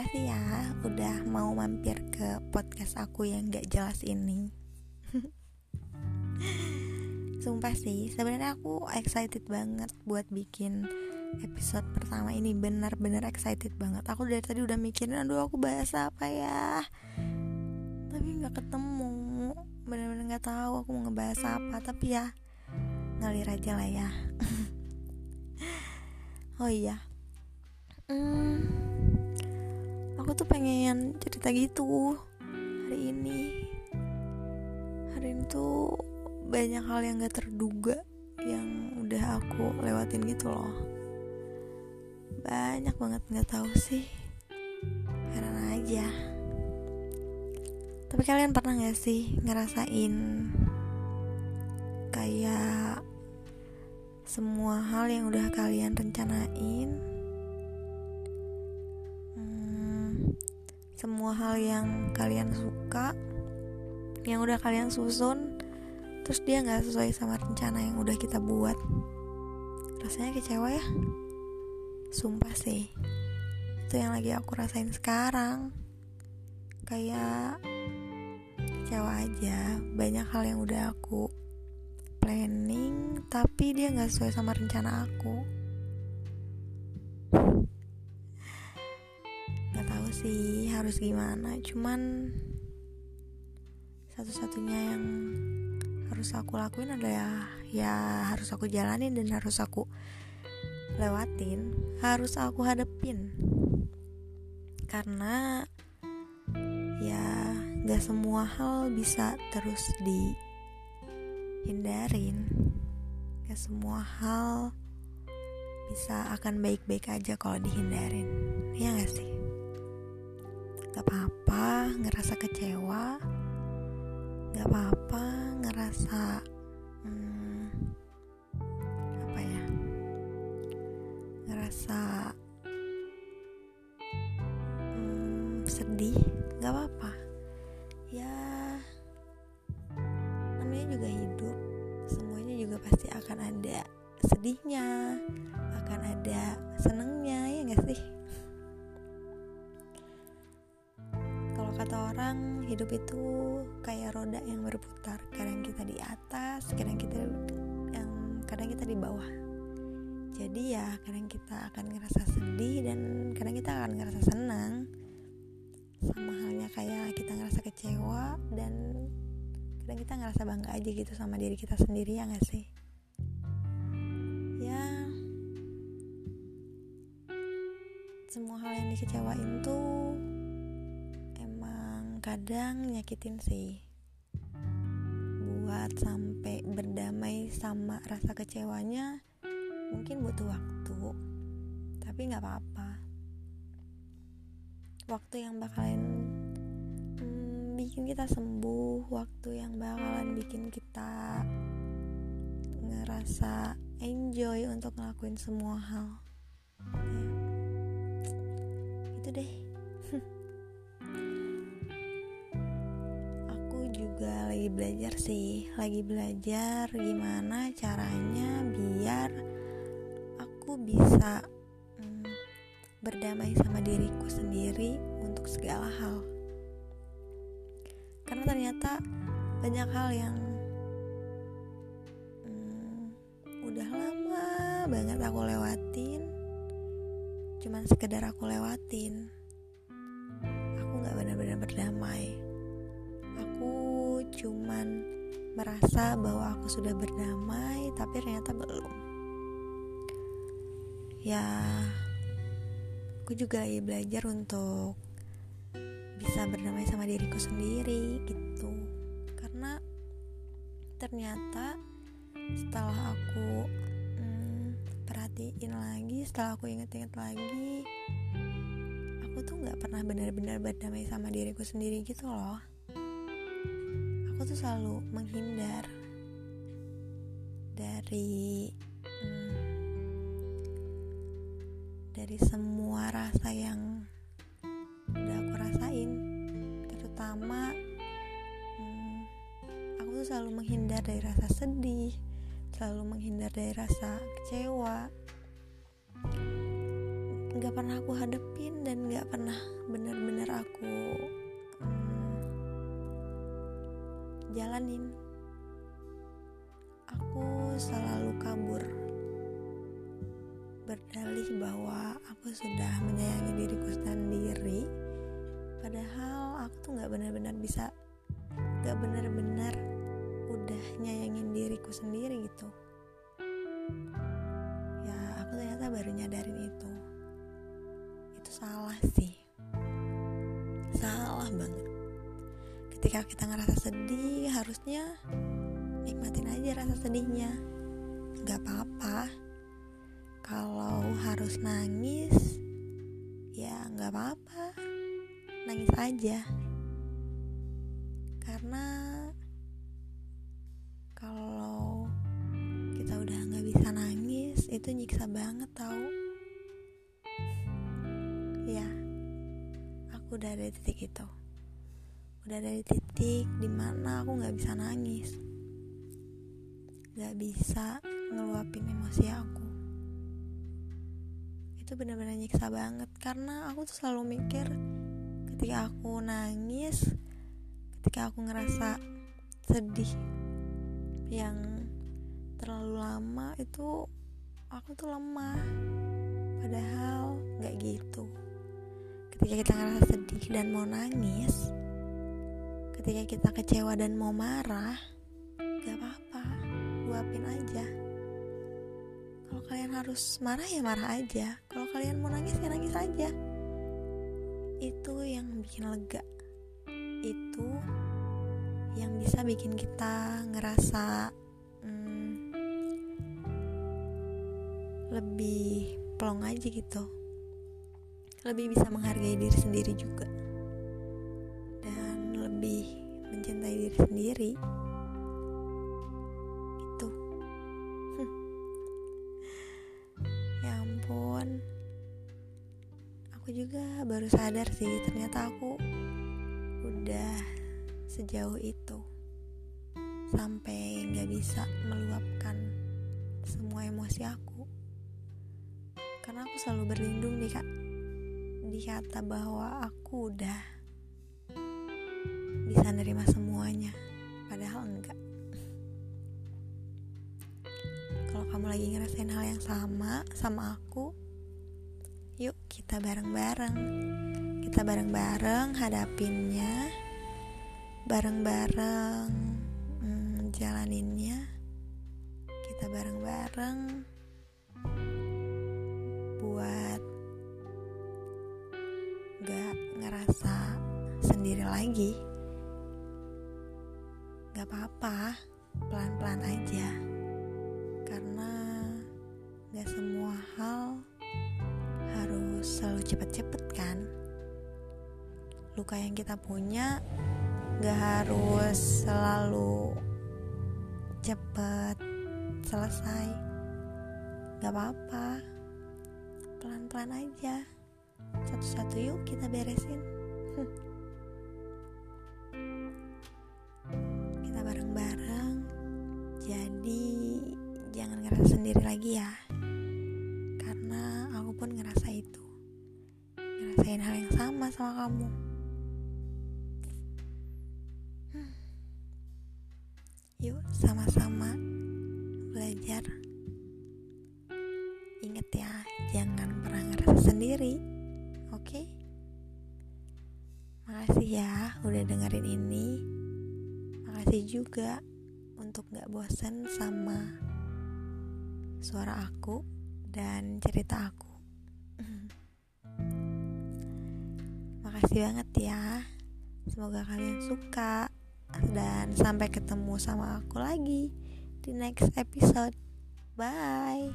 Makasih ya udah mau mampir ke podcast aku yang gak jelas ini Sumpah sih, sebenarnya aku excited banget buat bikin episode pertama ini benar-benar excited banget. Aku dari tadi udah mikirin, aduh aku bahas apa ya, tapi nggak ketemu. Benar-benar nggak tahu aku mau ngebahas apa. Tapi ya ngalir aja lah ya. oh iya, hmm, aku tuh pengen cerita gitu hari ini. Hari ini tuh banyak hal yang gak terduga yang udah aku lewatin gitu loh. Banyak banget nggak tahu sih. Karena aja. Tapi kalian pernah gak sih ngerasain kayak semua hal yang udah kalian rencanain semua hal yang kalian suka yang udah kalian susun terus dia nggak sesuai sama rencana yang udah kita buat. Rasanya kecewa ya. Sumpah sih. Itu yang lagi aku rasain sekarang. Kayak kecewa aja. Banyak hal yang udah aku planning tapi dia nggak sesuai sama rencana aku sih harus gimana. Cuman satu-satunya yang harus aku lakuin adalah ya harus aku jalanin dan harus aku lewatin harus aku hadepin. Karena ya gak semua hal bisa terus dihindarin. Gak semua hal bisa akan baik-baik aja kalau dihindarin. Ya gak sih gak apa-apa ngerasa kecewa. Gak apa-apa ngerasa hmm, apa ya? Ngerasa hmm, sedih. Gak apa-apa. Ya namanya juga hidup. Semuanya juga pasti akan ada sedihnya akan ada senengnya ya gak sih orang hidup itu kayak roda yang berputar. Kadang kita di atas kadang kita yang kadang kita di bawah. Jadi ya kadang kita akan ngerasa sedih dan kadang kita akan ngerasa senang. Sama halnya kayak kita ngerasa kecewa dan kadang kita ngerasa bangga aja gitu sama diri kita sendiri ya gak sih? Ya. Semua hal yang dikecewain kadang nyakitin sih. Buat sampai berdamai sama rasa kecewanya mungkin butuh waktu tapi nggak apa-apa. Waktu yang bakalan hmm, bikin kita sembuh waktu yang bakalan bikin kita ngerasa enjoy untuk ngelakuin semua hal. Ya. itu deh juga lagi belajar sih. Lagi belajar gimana caranya biar aku bisa hmm, berdamai sama diriku sendiri untuk segala hal. Karena ternyata banyak hal yang hmm, udah lama banget aku lewatin. Cuman sekedar aku lewatin aku nggak benar-benar berdamai cuman merasa bahwa aku sudah berdamai tapi ternyata belum. Ya aku juga lagi belajar untuk bisa berdamai sama diriku sendiri gitu. Karena ternyata setelah aku hmm, perhatiin lagi setelah aku inget-inget lagi aku tuh nggak pernah benar-benar berdamai sama diriku sendiri gitu loh tuh selalu menghindar dari hmm, dari semua rasa yang udah aku rasain. Terutama hmm, aku tuh selalu menghindar dari rasa sedih selalu menghindar dari rasa kecewa. Nggak pernah aku hadepin dan nggak pernah bener-bener aku jalanin. Aku selalu kabur. Berdalih bahwa aku sudah menyayangi diriku sendiri padahal aku tuh nggak benar-benar bisa nggak benar-benar udah nyayangin diriku sendiri gitu. Ya aku ternyata baru nyadarin itu. Itu salah sih. Salah banget ketika kita ngerasa sedih harusnya nikmatin aja rasa sedihnya. Nggak apa-apa. Kalau harus nangis ya nggak apa-apa. Nangis aja. Karena kalau kita udah nggak bisa nangis itu nyiksa banget tau. Ya aku udah ada titik itu udah ada di titik di mana aku nggak bisa nangis. Nggak bisa ngeluapin emosi aku. Itu benar-benar nyiksa banget karena aku tuh selalu mikir ketika aku nangis ketika aku ngerasa sedih yang terlalu lama itu aku tuh lemah. Padahal nggak gitu. Ketika kita ngerasa sedih dan mau nangis ketika kita kecewa dan mau marah gak apa-apa. Luapin aja. Kalau kalian harus marah ya marah aja. Kalau kalian mau nangis ya nangis aja. Itu yang bikin lega. Itu yang bisa bikin kita ngerasa hmm, lebih plong aja gitu. Lebih bisa menghargai diri sendiri juga mencintai diri sendiri. Aku juga baru sadar sih ternyata aku udah sejauh itu sampai nggak bisa meluapkan semua emosi aku. Karena aku selalu berlindung di di kata bahwa aku udah bisa nerima semuanya padahal enggak. Kalau kamu lagi ngerasain hal yang sama sama aku Yuk kita bareng-bareng. Kita bareng-bareng hadapinnya Bareng-bareng hmm, jalaninnya. Kita bareng-bareng Buat Gak ngerasa sendiri lagi Gak apa-apa Pelan-pelan aja. Karena Gak semua hal harus selalu cepet-cepet kan? Luka yang kita punya gak harus selalu cepet selesai. Gak apa-apa pelan-pelan aja. Satu-satu yuk kita beresin kita bareng-bareng. Jadi jangan ngerasa sendiri lagi ya. Pun ngerasa itu. Ngerasain hal yang sama sama kamu. Hmm. yuk sama-sama belajar. Inget ya jangan pernah ngerasa sendiri oke? Okay? makasih ya udah dengerin ini makasih juga untuk gak bosen sama suara aku dan cerita aku Makasih banget ya. Semoga kalian suka dan sampai ketemu sama aku lagi di next episode. Bye.